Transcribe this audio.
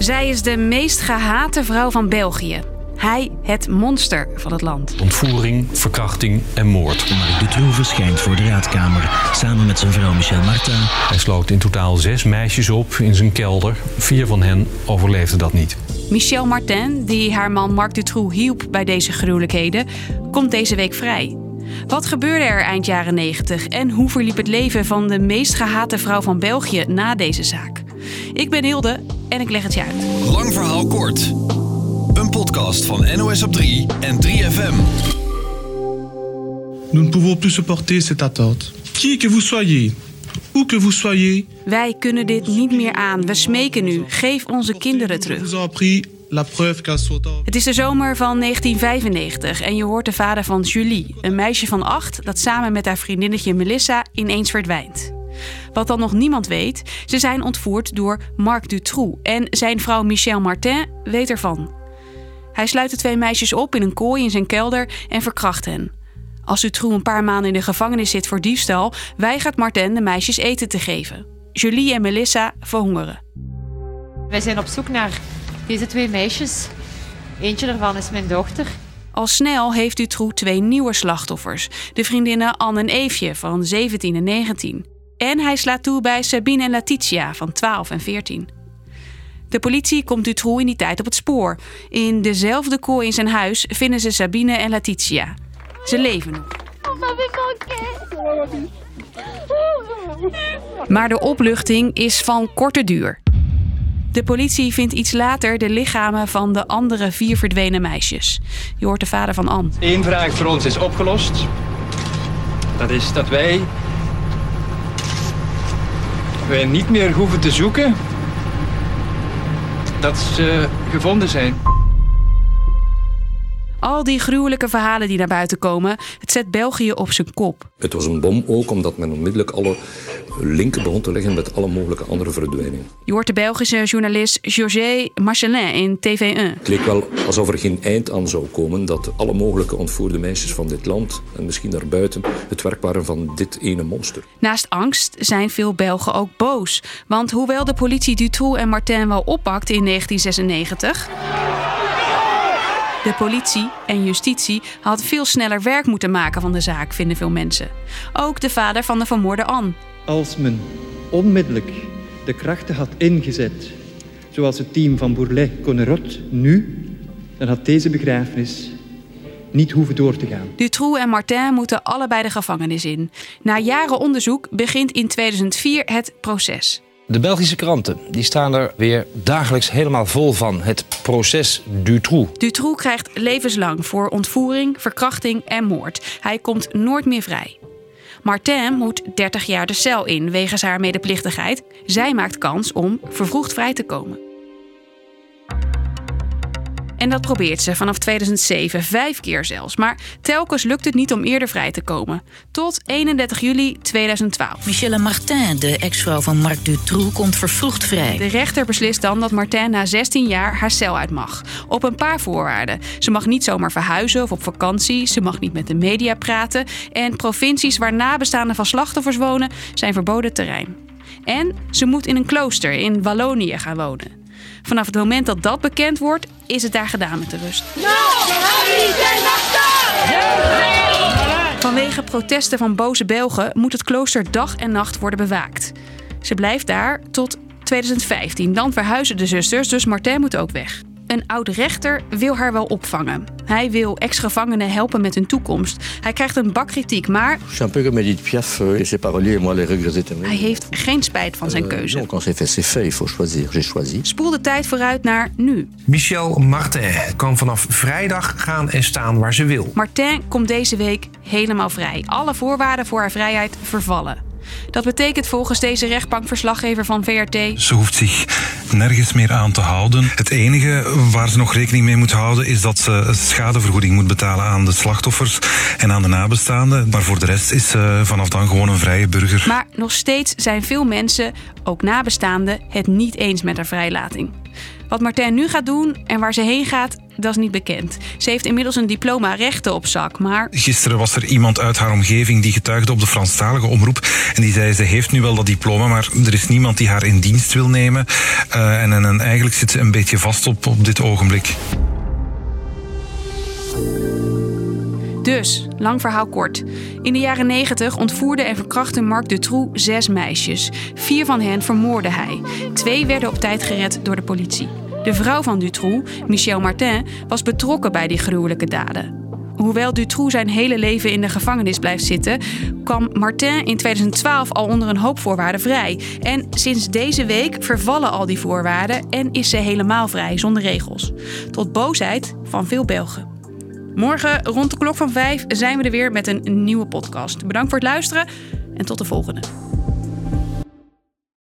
Zij is de meest gehate vrouw van België. Hij het monster van het land. Ontvoering, verkrachting en moord. Marc Dutroux verschijnt voor de raadkamer samen met zijn vrouw Michel Martin. Hij sloot in totaal zes meisjes op in zijn kelder. Vier van hen overleefden dat niet. Michel Martin, die haar man Marc Dutroux hielp bij deze gruwelijkheden, komt deze week vrij. Wat gebeurde er eind jaren 90 en hoe verliep het leven van de meest gehate vrouw van België na deze zaak? Ik ben Hilde en ik leg het je uit. Lang verhaal kort. Een podcast van NOS op 3 en 3FM. Nous ne pouvons plus supporter cette attente. Qui que vous soyez, où que vous soyez, Wij kunnen dit niet meer aan. We smeken nu. Geef onze kinderen terug. Het is de zomer van 1995 en je hoort de vader van Julie, een meisje van acht dat samen met haar vriendinnetje Melissa ineens verdwijnt. Wat dan nog niemand weet, ze zijn ontvoerd door Marc Dutroux en zijn vrouw Michel Martin weet ervan. Hij sluit de twee meisjes op in een kooi in zijn kelder en verkracht hen. Als Dutroux een paar maanden in de gevangenis zit voor diefstal, weigert Martin de meisjes eten te geven. Julie en Melissa verhongeren. Wij zijn op zoek naar deze twee meisjes. Eentje daarvan is mijn dochter. Al snel heeft Dutroux twee nieuwe slachtoffers. De vriendinnen Anne en Eefje van 17 en 19. En hij slaat toe bij Sabine en Letitia van 12 en 14. De politie komt Dutroux in die tijd op het spoor. In dezelfde kooi in zijn huis vinden ze Sabine en Letitia. Ze leven nog. Maar de opluchting is van korte duur. De politie vindt iets later de lichamen van de andere vier verdwenen meisjes. Je hoort de vader van Anne. Eén vraag voor ons is opgelost. Dat is dat wij. Wij niet meer hoeven te zoeken. Dat ze gevonden zijn. Al die gruwelijke verhalen die naar buiten komen, het zet België op zijn kop. Het was een bom ook omdat men onmiddellijk alle linken begon te leggen met alle mogelijke andere verdwijningen. Je hoort de Belgische journalist Georges Marcelin in TV1. Het leek wel alsof er geen eind aan zou komen dat alle mogelijke ontvoerde meisjes van dit land en misschien daarbuiten het werk waren van dit ene monster. Naast angst zijn veel Belgen ook boos. Want hoewel de politie Dutroux en Martin wel oppakt in 1996... De politie en justitie had veel sneller werk moeten maken van de zaak, vinden veel mensen. Ook de vader van de vermoorde Anne. Als men onmiddellijk de krachten had ingezet, zoals het team van Bourlet-Connerot nu, dan had deze begrafenis niet hoeven door te gaan. Dutroux en Martin moeten allebei de gevangenis in. Na jaren onderzoek begint in 2004 het proces. De Belgische kranten die staan er weer dagelijks helemaal vol van. Het proces Dutroux. Dutroux krijgt levenslang voor ontvoering, verkrachting en moord. Hij komt nooit meer vrij. Martin moet 30 jaar de cel in wegens haar medeplichtigheid. Zij maakt kans om vervroegd vrij te komen. En dat probeert ze vanaf 2007, vijf keer zelfs. Maar telkens lukt het niet om eerder vrij te komen. Tot 31 juli 2012. Michelle Martin, de ex-vrouw van Marc Dutroux, komt vervroegd vrij. De rechter beslist dan dat Martin na 16 jaar haar cel uit mag. Op een paar voorwaarden. Ze mag niet zomaar verhuizen of op vakantie. Ze mag niet met de media praten. En provincies waar nabestaanden van slachtoffers wonen zijn verboden terrein. En ze moet in een klooster in Wallonië gaan wonen. Vanaf het moment dat dat bekend wordt, is het daar gedaan met de rust. Vanwege protesten van boze Belgen moet het klooster dag en nacht worden bewaakt. Ze blijft daar tot 2015. Dan verhuizen de zusters, dus Martin moet ook weg. Een oude rechter wil haar wel opvangen. Hij wil ex-gevangenen helpen met hun toekomst. Hij krijgt een bak kritiek, maar euh, hij heeft geen spijt van zijn Euh, keuze. Spoel de tijd vooruit naar nu. Michel Martin kan vanaf vrijdag gaan en staan waar ze wil. Martin komt deze week helemaal vrij. Alle voorwaarden voor haar vrijheid vervallen. Dat betekent volgens deze rechtbankverslaggever van VRT... Ze hoeft zich nergens meer aan te houden. Het enige waar ze nog rekening mee moet houden is dat ze schadevergoeding moet betalen aan de slachtoffers en aan de nabestaanden. Maar voor de rest is ze vanaf dan gewoon een vrije burger. Maar nog steeds zijn veel mensen, ook nabestaanden, het niet eens met haar vrijlating. Wat Martin nu gaat doen en waar ze heen gaat, dat is niet bekend. Ze heeft inmiddels een diploma rechten op zak, maar Gisteren was er iemand uit haar omgeving die getuigde op de Franstalige omroep. En die zei, ze heeft nu wel dat diploma, maar er is niemand die haar in dienst wil nemen. Uh, en, en, en eigenlijk zit ze een beetje vast op, op dit ogenblik. Dus, lang verhaal kort. In de jaren 90 ontvoerde en verkrachtte Marc Dutroux zes meisjes. Vier van hen vermoordde hij. Twee werden op tijd gered door de politie. De vrouw van Dutroux, Michel Martin, was betrokken bij die gruwelijke daden. Hoewel Dutroux zijn hele leven in de gevangenis blijft zitten, kwam Martin in 2012 al onder een hoop voorwaarden vrij. En sinds deze week vervallen al die voorwaarden en is ze helemaal vrij, zonder regels. Tot boosheid van veel Belgen. Morgen rond de klok van vijf zijn we er weer met een nieuwe podcast. Bedankt voor het luisteren en tot de volgende.